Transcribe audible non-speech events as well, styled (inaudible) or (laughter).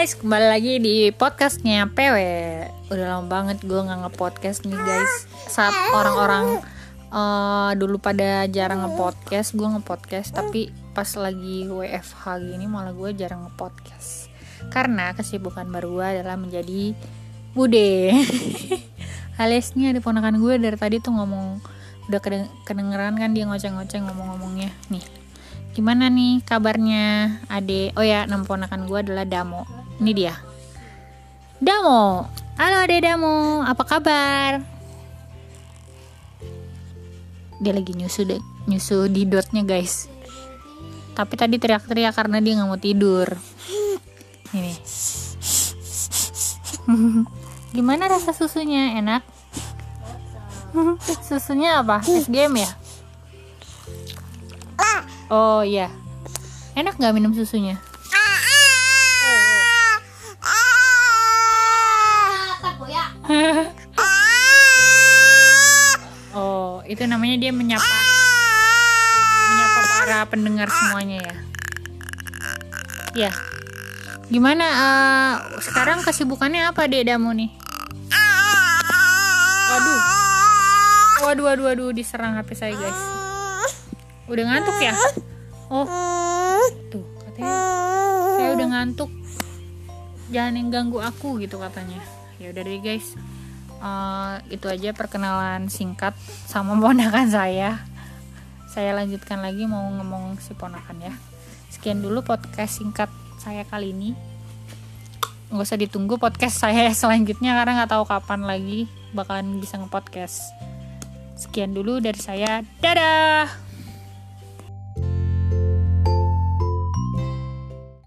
guys, kembali lagi di podcastnya PW Udah lama banget gue nggak nge-podcast nih guys. Saat orang-orang uh, dulu pada jarang nge-podcast Gue nge-podcast, tapi pas lagi WFH gini malah gue jarang nge-podcast. Karena kesibukan baru gue adalah menjadi bude. (laughs) Alias nih ada ponakan gue dari tadi tuh ngomong Udah kedengeran kan dia ngoceng-ngoceng ngomong-ngomongnya. Nih Gimana nih kabarnya Ade? Oh ya, nama ponakan gue adalah Damo. Ini dia. Damo. Halo Ade Damo, apa kabar? Dia lagi nyusu deh, nyusu di dotnya guys. Tapi tadi teriak-teriak karena dia nggak mau tidur. Ini. (laughs) Gimana rasa susunya? Enak? Susunya apa? Es game ya? Oh iya. Enak nggak minum susunya? Itu namanya dia menyapa menyapa para pendengar semuanya ya. Ya. Gimana uh, sekarang kesibukannya apa Dek Damu nih? Waduh. Waduh, waduh, waduh, diserang HP saya, guys udah ngantuk ya oh tuh katanya saya udah ngantuk jangan yang ganggu aku gitu katanya ya udah deh guys uh, itu aja perkenalan singkat sama (laughs) ponakan saya. Saya lanjutkan lagi mau ngomong si ponakan ya. Sekian dulu podcast singkat saya kali ini. Nggak usah ditunggu podcast saya (laughs) selanjutnya karena nggak tahu kapan lagi bakalan bisa ngepodcast. Sekian dulu dari saya. Dadah